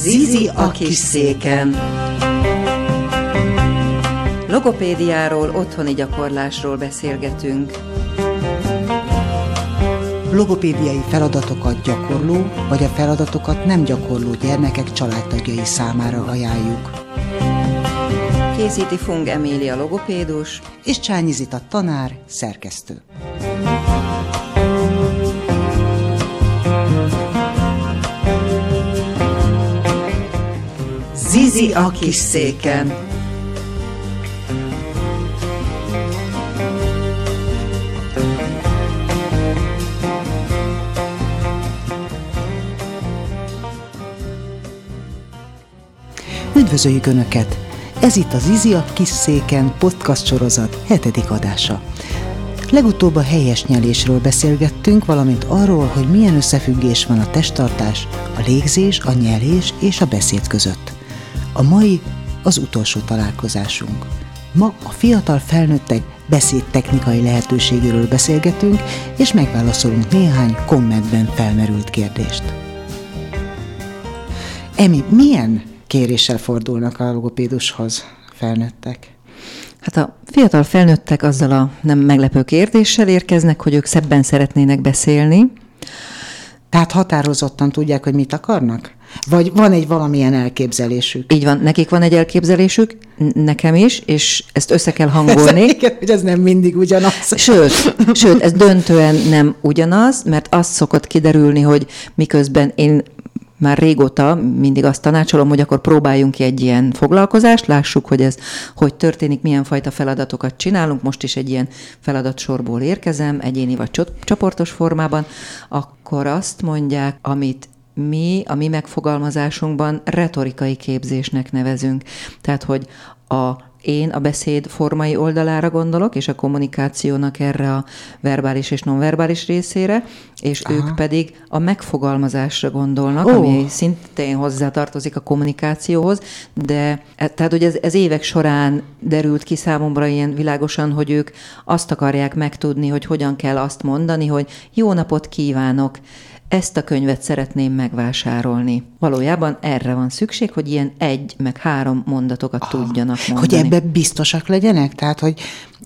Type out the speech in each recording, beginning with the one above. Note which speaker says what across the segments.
Speaker 1: Zizi a kis széken. Logopédiáról, otthoni gyakorlásról beszélgetünk.
Speaker 2: Logopédiai feladatokat gyakorló, vagy a feladatokat nem gyakorló gyermekek családtagjai számára ajánljuk.
Speaker 1: Készíti Fung Emília logopédus,
Speaker 2: És Csányi Zita tanár, szerkesztő.
Speaker 1: Zizi a kis széken.
Speaker 2: Üdvözöljük Önöket! Ez itt az Izi a kis széken podcast sorozat hetedik adása. Legutóbb a helyes nyelésről beszélgettünk, valamint arról, hogy milyen összefüggés van a testtartás, a légzés, a nyelés és a beszéd között. A mai az utolsó találkozásunk. Ma a fiatal felnőttek beszédtechnikai lehetőségéről beszélgetünk, és megválaszolunk néhány kommentben felmerült kérdést. Emi, milyen kéréssel fordulnak a logopédushoz felnőttek?
Speaker 1: Hát a fiatal felnőttek azzal a nem meglepő kérdéssel érkeznek, hogy ők szebben szeretnének beszélni.
Speaker 2: Tehát határozottan tudják, hogy mit akarnak? Vagy van egy valamilyen elképzelésük?
Speaker 1: Így van, nekik van egy elképzelésük, nekem is, és ezt össze kell hangolni.
Speaker 2: Igen, hogy ez nem mindig ugyanaz.
Speaker 1: Sőt, sőt, ez döntően nem ugyanaz, mert azt szokott kiderülni, hogy miközben én már régóta mindig azt tanácsolom, hogy akkor próbáljunk ki egy ilyen foglalkozást, lássuk, hogy ez hogy történik, milyen fajta feladatokat csinálunk. Most is egy ilyen feladatsorból érkezem, egyéni vagy csoportos formában, akkor azt mondják, amit mi a mi megfogalmazásunkban retorikai képzésnek nevezünk. Tehát, hogy a én a beszéd formai oldalára gondolok, és a kommunikációnak erre a verbális és nonverbális részére, és Aha. ők pedig a megfogalmazásra gondolnak, oh. ami szintén hozzátartozik a kommunikációhoz, de e- tehát, hogy ez, ez évek során derült ki számomra ilyen világosan, hogy ők azt akarják megtudni, hogy hogyan kell azt mondani, hogy jó napot kívánok, ezt a könyvet szeretném megvásárolni. Valójában erre van szükség, hogy ilyen egy, meg három mondatokat tudjanak mondani.
Speaker 2: Hogy ebbe biztosak legyenek? Tehát, hogy,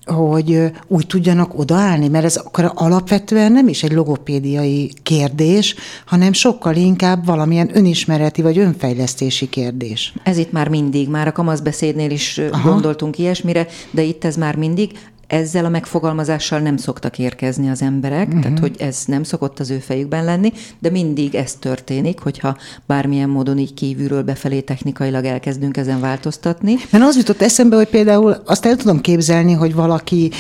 Speaker 2: hogy úgy tudjanak odaállni? Mert ez akkor alapvetően nem is egy logopédiai kérdés, hanem sokkal inkább valamilyen önismereti vagy önfejlesztési kérdés.
Speaker 1: Ez itt már mindig, már a kamaszbeszédnél is. Aha. gondoltunk ilyesmire, de itt ez már mindig. Ezzel a megfogalmazással nem szoktak érkezni az emberek, uh-huh. tehát hogy ez nem szokott az ő fejükben lenni, de mindig ez történik, hogyha bármilyen módon így kívülről befelé technikailag elkezdünk ezen változtatni.
Speaker 2: Mert az jutott eszembe, hogy például azt el tudom képzelni, hogy valaki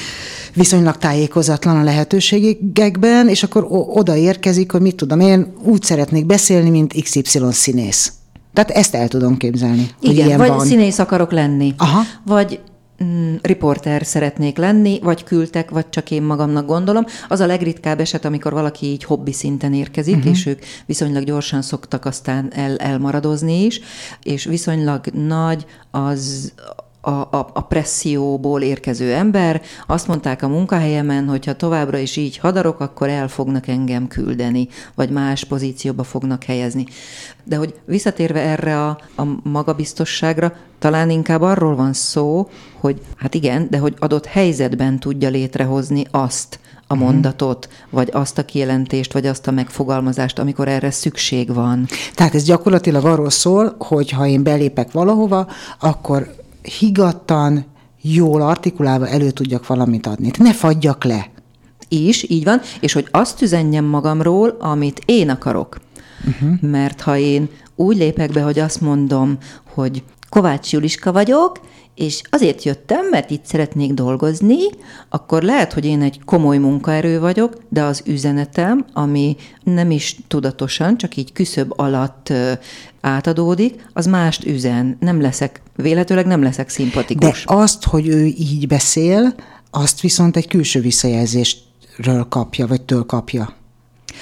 Speaker 2: viszonylag tájékozatlan a lehetőségekben, és akkor oda érkezik, hogy mit tudom én, úgy szeretnék beszélni, mint XY színész. Tehát ezt el tudom képzelni.
Speaker 1: Igen, vagy
Speaker 2: van.
Speaker 1: színész akarok lenni,
Speaker 2: Aha.
Speaker 1: vagy mm, riporter szeretnék lenni, vagy küldtek, vagy csak én magamnak gondolom. Az a legritkább eset, amikor valaki így hobbi szinten érkezik, uh-huh. és ők viszonylag gyorsan szoktak aztán el, elmaradozni is, és viszonylag nagy az a, a, a presszióból érkező ember. Azt mondták a munkahelyemen, hogy ha továbbra is így hadarok, akkor el fognak engem küldeni, vagy más pozícióba fognak helyezni. De hogy visszatérve erre a, a magabiztosságra, talán inkább arról van szó, hogy hát igen, de hogy adott helyzetben tudja létrehozni azt, a mondatot, vagy azt a kijelentést, vagy azt a megfogalmazást, amikor erre szükség van.
Speaker 2: Tehát ez gyakorlatilag arról szól, hogy ha én belépek valahova, akkor higattan, jól artikulálva elő tudjak valamit adni. Ne fagyjak le.
Speaker 1: is, így van, és hogy azt üzenjem magamról, amit én akarok. Uh-huh. Mert ha én úgy lépek be, hogy azt mondom, hogy Kovács Juliska vagyok, és azért jöttem, mert itt szeretnék dolgozni, akkor lehet, hogy én egy komoly munkaerő vagyok, de az üzenetem, ami nem is tudatosan, csak így küszöb alatt átadódik, az mást üzen. Nem leszek, véletőleg nem leszek
Speaker 2: De
Speaker 1: szimpatikus.
Speaker 2: azt, hogy ő így beszél, azt viszont egy külső visszajelzésről kapja, vagy től kapja.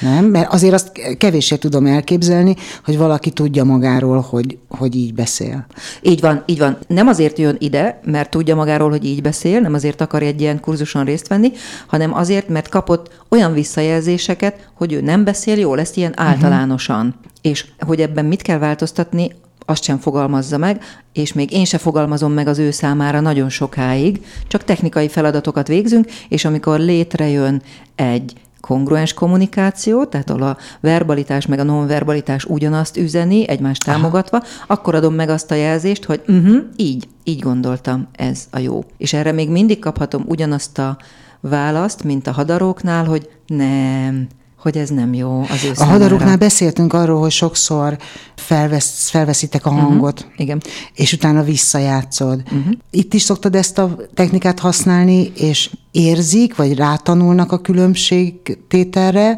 Speaker 2: Nem? Mert azért azt kevéssé tudom elképzelni, hogy valaki tudja magáról, hogy, hogy így beszél.
Speaker 1: Így van, így van. Nem azért jön ide, mert tudja magáról, hogy így beszél, nem azért akar egy ilyen kurzuson részt venni, hanem azért, mert kapott olyan visszajelzéseket, hogy ő nem beszél jól, ezt ilyen általánosan. Uh-huh. És hogy ebben mit kell változtatni, azt sem fogalmazza meg, és még én se fogalmazom meg az ő számára nagyon sokáig, csak technikai feladatokat végzünk, és amikor létrejön egy kongruens kommunikáció, tehát ahol a verbalitás meg a nonverbalitás ugyanazt üzeni, egymást támogatva, Aha. akkor adom meg azt a jelzést, hogy uh-huh, így, így gondoltam, ez a jó. És erre még mindig kaphatom ugyanazt a választ, mint a hadaróknál, hogy nem, hogy ez nem jó az ő
Speaker 2: A hadaroknál beszéltünk arról, hogy sokszor felvesz, felveszitek a mhm, hangot, uh-huh.
Speaker 1: Igen.
Speaker 2: és utána visszajátszod. Uh-huh. Itt is szoktad ezt a technikát használni, és érzik, vagy rátanulnak a különbségtételre,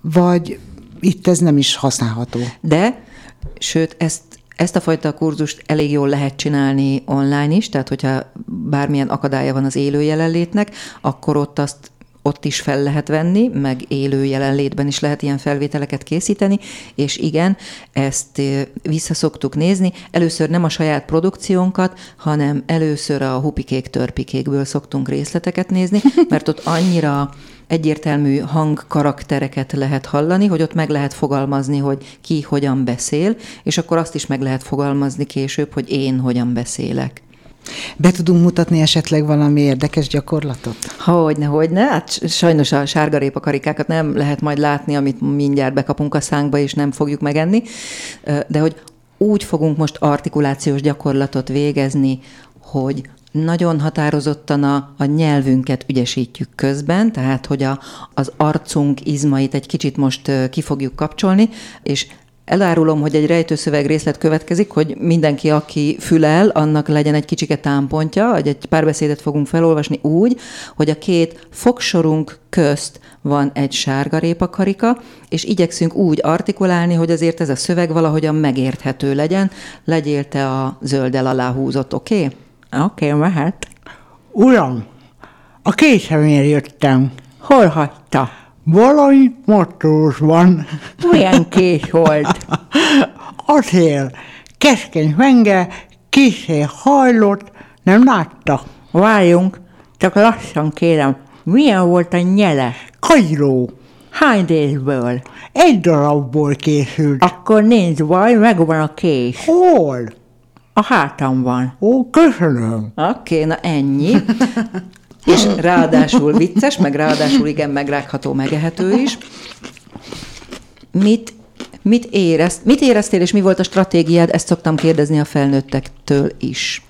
Speaker 2: vagy itt ez nem is használható?
Speaker 1: De, sőt, ezt ezt a fajta kurzust elég jól lehet csinálni online is, tehát hogyha bármilyen akadálya van az élő jelenlétnek, akkor ott azt ott is fel lehet venni, meg élő jelenlétben is lehet ilyen felvételeket készíteni, és igen, ezt vissza szoktuk nézni. Először nem a saját produkciónkat, hanem először a hupikék törpikékből szoktunk részleteket nézni, mert ott annyira egyértelmű hangkaraktereket lehet hallani, hogy ott meg lehet fogalmazni, hogy ki hogyan beszél, és akkor azt is meg lehet fogalmazni később, hogy én hogyan beszélek.
Speaker 2: Be tudunk mutatni esetleg valami érdekes gyakorlatot?
Speaker 1: Hogyne, hogyne. Hát sajnos a sárgarépa karikákat nem lehet majd látni, amit mindjárt bekapunk a szánkba, és nem fogjuk megenni. De hogy úgy fogunk most artikulációs gyakorlatot végezni, hogy nagyon határozottan a, a nyelvünket ügyesítjük közben, tehát hogy a, az arcunk izmait egy kicsit most ki fogjuk kapcsolni, és Elárulom, hogy egy rejtőszöveg részlet következik, hogy mindenki, aki fülel, annak legyen egy kicsike támpontja, hogy egy párbeszédet fogunk felolvasni úgy, hogy a két fogsorunk közt van egy sárga répakarika, és igyekszünk úgy artikulálni, hogy azért ez a szöveg valahogyan megérthető legyen. Legyél te a zöldel aláhúzott, oké? Okay?
Speaker 2: Oké, okay, mehet. Uram, a késemért jöttem.
Speaker 1: Hol hagyta?
Speaker 2: Valami van.
Speaker 1: Milyen kés volt?
Speaker 2: Azért, keskeny venge, kisé hajlott, nem látta.
Speaker 1: Várjunk, csak lassan kérem, milyen volt a nyele?
Speaker 2: Kagyló.
Speaker 1: Hány részből?
Speaker 2: Egy darabból készült.
Speaker 1: Akkor nincs baj, megvan a kés.
Speaker 2: Hol?
Speaker 1: A hátam van.
Speaker 2: Ó, köszönöm.
Speaker 1: Oké, okay, na ennyi. és ráadásul vicces, meg ráadásul igen megrágható, megehető is. Mit, mit, érezt, mit éreztél, és mi volt a stratégiád? Ezt szoktam kérdezni a felnőttektől is.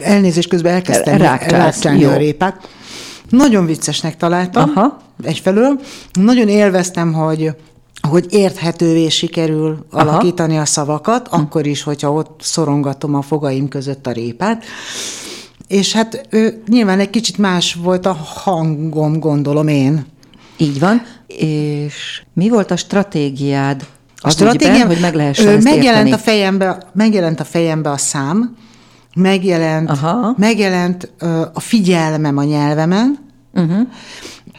Speaker 2: Elnézést közben elkezdtem rákcsálni a répát. Nagyon viccesnek találtam, Aha. egyfelől. Nagyon élveztem, hogy hogy érthetővé sikerül Aha. alakítani a szavakat, akkor is, hogyha ott szorongatom a fogaim között a répát. És hát ő, nyilván egy kicsit más volt a hangom, gondolom én.
Speaker 1: Így van. És mi volt a stratégiád a stratégiám, hogy meg lehessen ezt
Speaker 2: megjelent
Speaker 1: érteni?
Speaker 2: a fejembe, megjelent a fejembe a szám, megjelent, Aha. megjelent a figyelmem a nyelvemen, uh-huh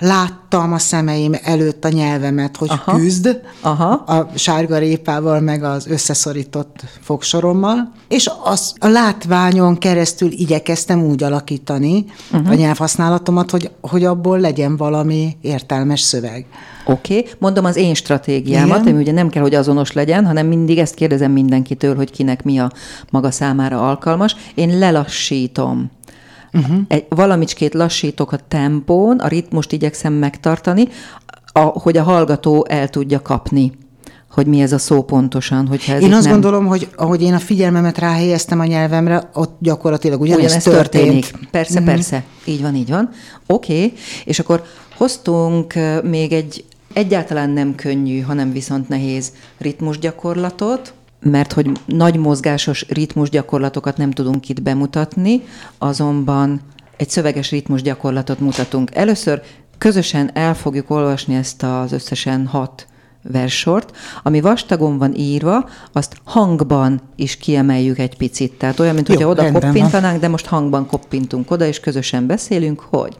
Speaker 2: láttam a szemeim előtt a nyelvemet, hogy Aha. küzd Aha. a sárga répával, meg az összeszorított fogsorommal, és az, a látványon keresztül igyekeztem úgy alakítani uh-huh. a nyelvhasználatomat, hogy, hogy abból legyen valami értelmes szöveg.
Speaker 1: Oké, okay. mondom az én stratégiámat, Igen. ami ugye nem kell, hogy azonos legyen, hanem mindig ezt kérdezem mindenkitől, hogy kinek mi a maga számára alkalmas. Én lelassítom Uh-huh. Egy, valamicskét lassítok a tempón, a ritmust igyekszem megtartani, a, hogy a hallgató el tudja kapni hogy mi ez a szó pontosan. Hogyha ez
Speaker 2: én azt
Speaker 1: nem...
Speaker 2: gondolom, hogy ahogy én a figyelmemet ráhelyeztem a nyelvemre, ott gyakorlatilag ugyanez, ugyanez történik. történik.
Speaker 1: Persze, mm. persze. Így van, így van. Oké, okay. és akkor hoztunk még egy egyáltalán nem könnyű, hanem viszont nehéz ritmusgyakorlatot, mert hogy nagy mozgásos ritmus gyakorlatokat nem tudunk itt bemutatni, azonban egy szöveges ritmus gyakorlatot mutatunk. Először közösen el fogjuk olvasni ezt az összesen hat verssort, ami vastagon van írva, azt hangban is kiemeljük egy picit. Tehát olyan, mint hogyha oda koppintanánk, de most hangban koppintunk oda, és közösen beszélünk, hogy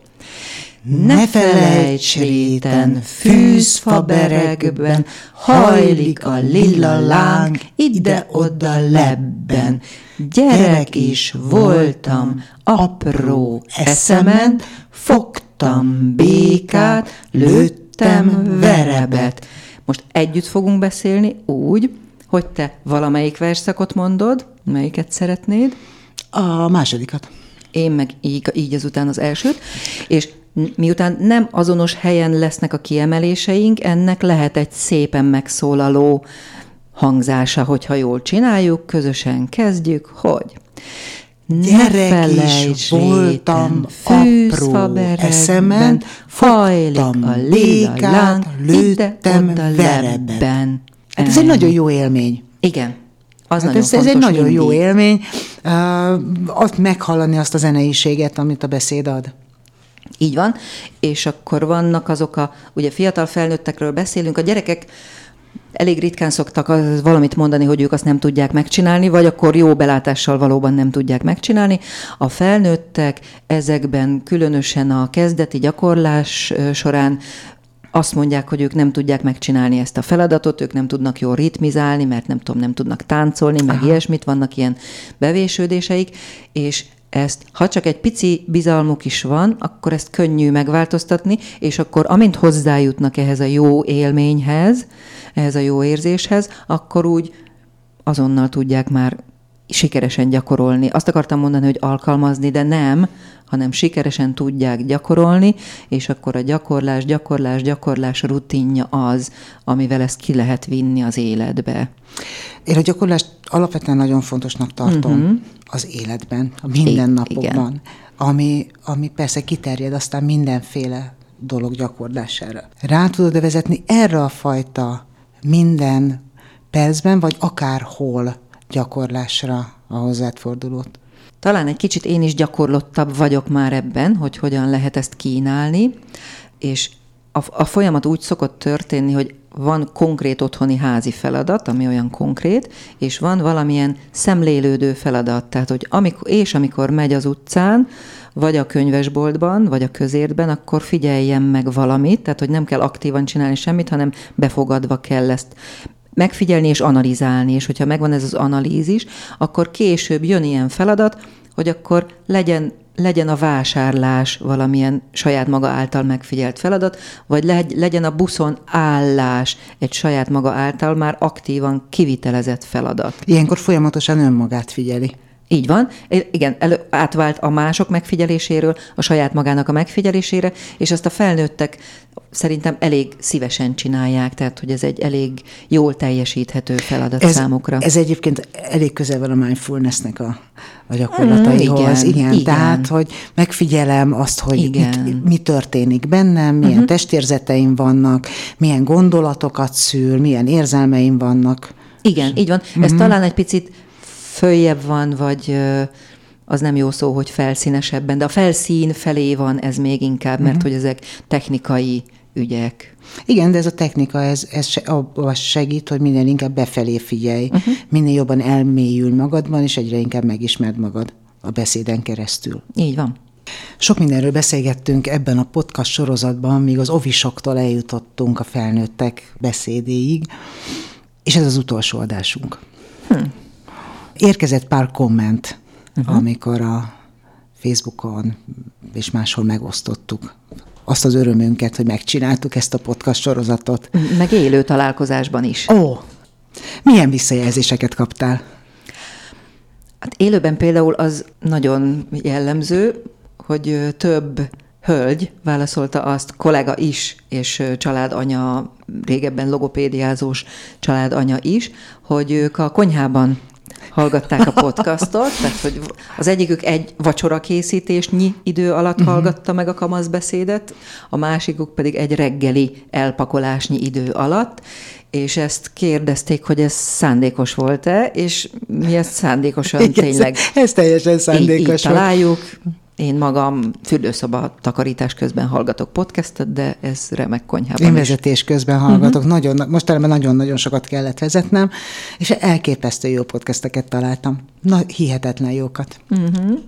Speaker 2: ne felejts réten, fűzfa beregben, hajlik a lila láng, ide-oda lebben. Gyerek is voltam, apró eszemen, fogtam békát, lőttem verebet.
Speaker 1: Most együtt fogunk beszélni úgy, hogy te valamelyik versszakot mondod, melyiket szeretnéd?
Speaker 2: A másodikat.
Speaker 1: Én meg így, így ezután az elsőt, és miután nem azonos helyen lesznek a kiemeléseink, ennek lehet egy szépen megszólaló hangzása, hogyha jól csináljuk, közösen kezdjük, hogy
Speaker 2: Gyerek is voltam, apró eszemen, fogtam a légát, lőttem verebben. Hát ez egy nagyon jó élmény.
Speaker 1: Igen.
Speaker 2: Az hát ez, ez egy nagyon mindig. jó élmény, uh, azt meghallani azt a zeneiséget, amit a beszéd ad.
Speaker 1: Így van, és akkor vannak azok a, ugye fiatal felnőttekről beszélünk, a gyerekek elég ritkán szoktak az valamit mondani, hogy ők azt nem tudják megcsinálni, vagy akkor jó belátással valóban nem tudják megcsinálni. A felnőttek ezekben különösen a kezdeti gyakorlás során azt mondják, hogy ők nem tudják megcsinálni ezt a feladatot, ők nem tudnak jól ritmizálni, mert nem tudom, nem tudnak táncolni, meg Aha. ilyesmit, vannak ilyen bevésődéseik, és ezt, ha csak egy pici bizalmuk is van, akkor ezt könnyű megváltoztatni, és akkor amint hozzájutnak ehhez a jó élményhez, ehhez a jó érzéshez, akkor úgy azonnal tudják már sikeresen gyakorolni. Azt akartam mondani, hogy alkalmazni, de nem, hanem sikeresen tudják gyakorolni, és akkor a gyakorlás, gyakorlás, gyakorlás rutinja az, amivel ezt ki lehet vinni az életbe.
Speaker 2: Én a gyakorlást alapvetően nagyon fontosnak tartom uh-huh. az életben, a mindennapokban, ami, ami persze kiterjed aztán mindenféle dolog gyakorlására. Rá tudod vezetni erre a fajta minden percben, vagy akárhol gyakorlásra a hozzád fordulót?
Speaker 1: Talán egy kicsit én is gyakorlottabb vagyok már ebben, hogy hogyan lehet ezt kínálni, és a, a folyamat úgy szokott történni, hogy van konkrét otthoni házi feladat, ami olyan konkrét, és van valamilyen szemlélődő feladat. Tehát, hogy amikor, és amikor megy az utcán, vagy a könyvesboltban, vagy a közértben, akkor figyeljen meg valamit, tehát, hogy nem kell aktívan csinálni semmit, hanem befogadva kell ezt megfigyelni és analizálni, és hogyha megvan ez az analízis, akkor később jön ilyen feladat, hogy akkor legyen legyen a vásárlás valamilyen saját maga által megfigyelt feladat, vagy legyen a buszon állás egy saját maga által már aktívan kivitelezett feladat.
Speaker 2: Ilyenkor folyamatosan önmagát figyeli.
Speaker 1: Így van. Igen, elő, átvált a mások megfigyeléséről a saját magának a megfigyelésére, és ezt a felnőttek szerintem elég szívesen csinálják, tehát hogy ez egy elég jól teljesíthető feladat
Speaker 2: ez,
Speaker 1: számukra.
Speaker 2: Ez egyébként elég közel van a mindfulnessnek a, a gyakorlataihoz. Mm, igen, igen, igen, tehát hogy megfigyelem azt, hogy igen. Mit, mi történik bennem, milyen uh-huh. testérzeteim vannak, milyen gondolatokat szül, milyen érzelmeim vannak.
Speaker 1: Igen, így van. Ez uh-huh. talán egy picit följebb van, vagy az nem jó szó, hogy felszínesebben, de a felszín felé van ez még inkább, mert uh-huh. hogy ezek technikai ügyek.
Speaker 2: Igen, de ez a technika, ez, ez abban segít, hogy minél inkább befelé figyelj, uh-huh. minél jobban elmélyül magadban, és egyre inkább megismerd magad a beszéden keresztül.
Speaker 1: Így van.
Speaker 2: Sok mindenről beszélgettünk ebben a podcast sorozatban, míg az ovisoktól eljutottunk a felnőttek beszédéig, és ez az utolsó adásunk. Hm. Érkezett pár komment, uh-huh. amikor a Facebookon és máshol megosztottuk azt az örömünket, hogy megcsináltuk ezt a podcast sorozatot.
Speaker 1: Meg élő találkozásban is.
Speaker 2: Ó, milyen visszajelzéseket kaptál?
Speaker 1: Hát élőben például az nagyon jellemző, hogy több hölgy válaszolta azt, kollega is, és családanya, régebben logopédiázós családanya is, hogy ők a konyhában hallgatták a podcastot, tehát hogy az egyikük egy vacsora készítésnyi idő alatt uh-huh. hallgatta meg a kamaszbeszédet, a másikuk pedig egy reggeli elpakolásnyi idő alatt, és ezt kérdezték, hogy ez szándékos volt-e, és mi ezt szándékos tényleg...
Speaker 2: Ez, ez teljesen szándékos így,
Speaker 1: így találjuk, Én magam fürdőszoba takarítás közben hallgatok podcastot, de ez remek konyhában
Speaker 2: Én vezetés közben hallgatok. Uh-huh. Nagyon, mostanában nagyon-nagyon sokat kellett vezetnem, és elképesztő jó podcasteket találtam. Na, hihetetlen jókat. Uh-huh.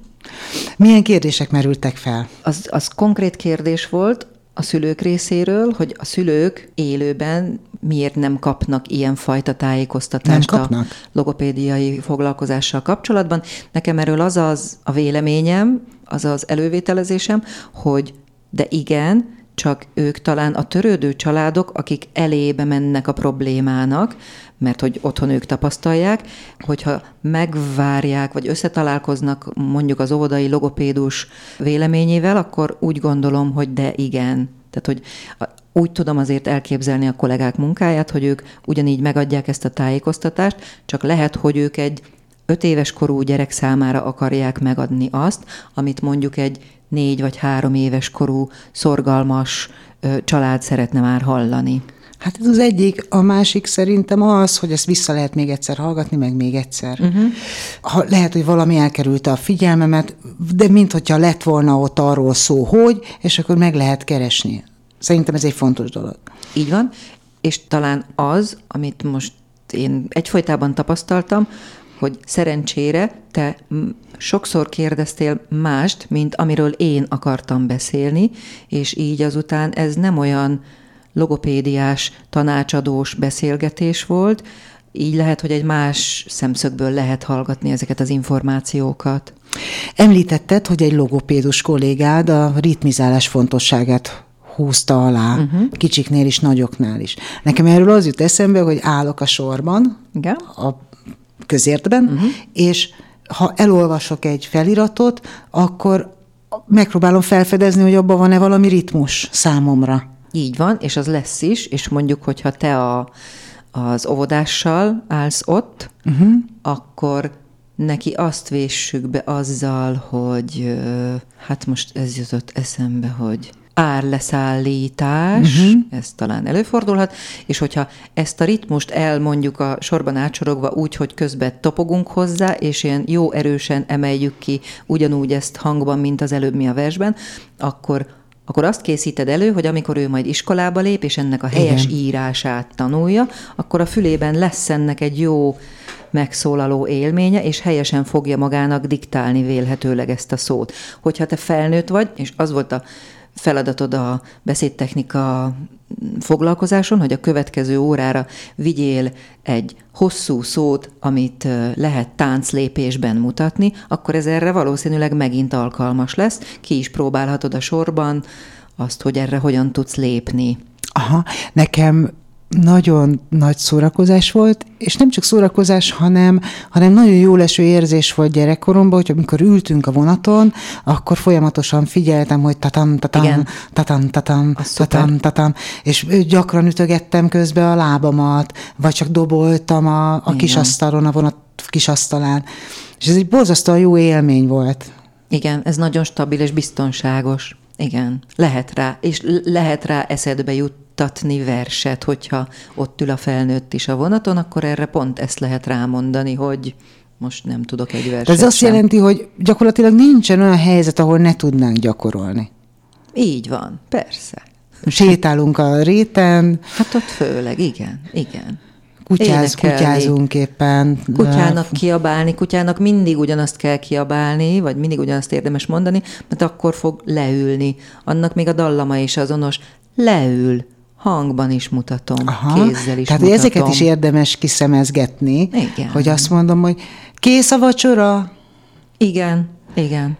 Speaker 2: Milyen kérdések merültek fel?
Speaker 1: Az, az konkrét kérdés volt, a szülők részéről, hogy a szülők élőben miért nem kapnak ilyen fajta tájékoztatást
Speaker 2: nem kapnak?
Speaker 1: a logopédiai foglalkozással kapcsolatban. Nekem erről az az a véleményem, az az elővételezésem, hogy de igen, csak ők talán a törődő családok, akik elébe mennek a problémának, mert hogy otthon ők tapasztalják, hogyha megvárják, vagy összetalálkoznak mondjuk az óvodai logopédus véleményével, akkor úgy gondolom, hogy de igen. Tehát, hogy úgy tudom azért elképzelni a kollégák munkáját, hogy ők ugyanígy megadják ezt a tájékoztatást, csak lehet, hogy ők egy öt éves korú gyerek számára akarják megadni azt, amit mondjuk egy négy vagy három éves korú szorgalmas család szeretne már hallani.
Speaker 2: Hát ez az egyik, a másik szerintem az, hogy ezt vissza lehet még egyszer hallgatni, meg még egyszer. Uh-huh. Ha, lehet, hogy valami elkerülte a figyelmemet, de mintha lett volna ott arról szó, hogy, és akkor meg lehet keresni. Szerintem ez egy fontos dolog.
Speaker 1: Így van, és talán az, amit most én egyfolytában tapasztaltam, hogy szerencsére te sokszor kérdeztél mást, mint amiről én akartam beszélni, és így azután ez nem olyan logopédiás, tanácsadós beszélgetés volt, így lehet, hogy egy más szemszögből lehet hallgatni ezeket az információkat.
Speaker 2: Említetted, hogy egy logopédus kollégád a ritmizálás fontosságát húzta alá, uh-huh. kicsiknél is, nagyoknál is. Nekem erről az jut eszembe, hogy állok a sorban, Igen. a közértben, uh-huh. és ha elolvasok egy feliratot, akkor megpróbálom felfedezni, hogy abban van-e valami ritmus számomra.
Speaker 1: Így van, és az lesz is, és mondjuk, hogyha te a, az óvodással állsz ott, uh-huh. akkor neki azt véssük be azzal, hogy hát most ez jutott eszembe, hogy árleszállítás, uh-huh. ez talán előfordulhat, és hogyha ezt a ritmust elmondjuk a sorban átsorogva úgy, hogy közben topogunk hozzá, és ilyen jó erősen emeljük ki ugyanúgy ezt hangban, mint az előbb mi a versben, akkor akkor azt készíted elő, hogy amikor ő majd iskolába lép, és ennek a helyes Igen. írását tanulja, akkor a fülében lesz ennek egy jó megszólaló élménye, és helyesen fogja magának diktálni vélhetőleg ezt a szót. Hogyha te felnőtt vagy, és az volt a feladatod a beszédtechnika foglalkozáson, hogy a következő órára vigyél egy hosszú szót, amit lehet tánclépésben mutatni, akkor ez erre valószínűleg megint alkalmas lesz. Ki is próbálhatod a sorban azt, hogy erre hogyan tudsz lépni.
Speaker 2: Aha, nekem nagyon nagy szórakozás volt, és nem csak szórakozás, hanem, hanem nagyon jó leső érzés volt gyerekkoromban, hogy amikor ültünk a vonaton, akkor folyamatosan figyeltem, hogy tatam, tatam, Igen. tatam, tatam, tatam, tatam, és gyakran ütögettem közbe a lábamat, vagy csak doboltam a, a kis asztalon, a vonat kis asztalán. És ez egy borzasztóan jó élmény volt.
Speaker 1: Igen, ez nagyon stabil és biztonságos. Igen, lehet rá, és lehet rá eszedbe jut juttatni verset, hogyha ott ül a felnőtt is a vonaton, akkor erre pont ezt lehet rámondani, hogy most nem tudok egy verset
Speaker 2: Ez azt sem. jelenti, hogy gyakorlatilag nincsen olyan helyzet, ahol ne tudnánk gyakorolni.
Speaker 1: Így van, persze.
Speaker 2: Sétálunk a réten.
Speaker 1: Hát ott főleg, igen, igen.
Speaker 2: Kutyáz, kutyázunk éppen.
Speaker 1: Kutyának kiabálni, kutyának mindig ugyanazt kell kiabálni, vagy mindig ugyanazt érdemes mondani, mert akkor fog leülni. Annak még a dallama is azonos. Leül hangban is mutatom, Aha, kézzel is
Speaker 2: Tehát
Speaker 1: mutatom.
Speaker 2: ezeket is érdemes kiszemezgetni, igen. hogy azt mondom, hogy kész a vacsora?
Speaker 1: Igen, igen.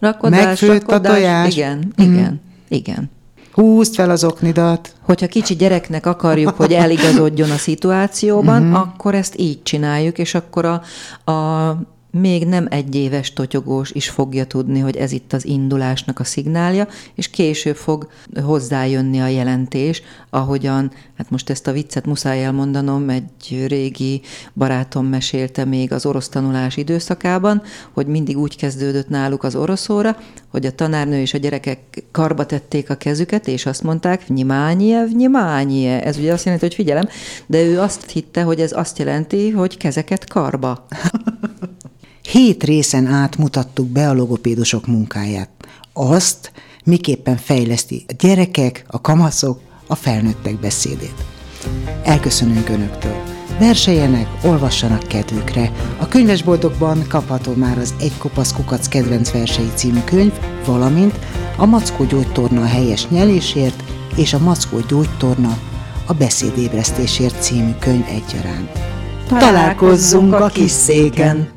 Speaker 1: Rakodás,
Speaker 2: Megfőtt rakodás, a tojás?
Speaker 1: Igen, mm. igen, igen.
Speaker 2: Húzd fel az oknidat.
Speaker 1: Hogyha kicsi gyereknek akarjuk, hogy eligazodjon a szituációban, mm-hmm. akkor ezt így csináljuk, és akkor a, a még nem egyéves totyogós is fogja tudni, hogy ez itt az indulásnak a szignálja, és később fog hozzájönni a jelentés, ahogyan, hát most ezt a viccet muszáj elmondanom, egy régi barátom mesélte még az orosz tanulás időszakában, hogy mindig úgy kezdődött náluk az oroszóra, hogy a tanárnő és a gyerekek karba tették a kezüket, és azt mondták, nyimányiev, nyimányie. Ez ugye azt jelenti, hogy figyelem, de ő azt hitte, hogy ez azt jelenti, hogy kezeket karba.
Speaker 2: Hét részen át mutattuk be a logopédusok munkáját. Azt, miképpen fejleszti a gyerekek, a kamaszok, a felnőttek beszédét. Elköszönünk Önöktől! Verseljenek, olvassanak kedvükre. A könyvesboltokban kapható már az Egy kopasz kukac kedvenc versei című könyv, valamint a Mackó gyógytorna a helyes nyelésért és a Mackó gyógytorna a beszédébresztésért című könyv egyaránt.
Speaker 1: Találkozzunk a kis széken!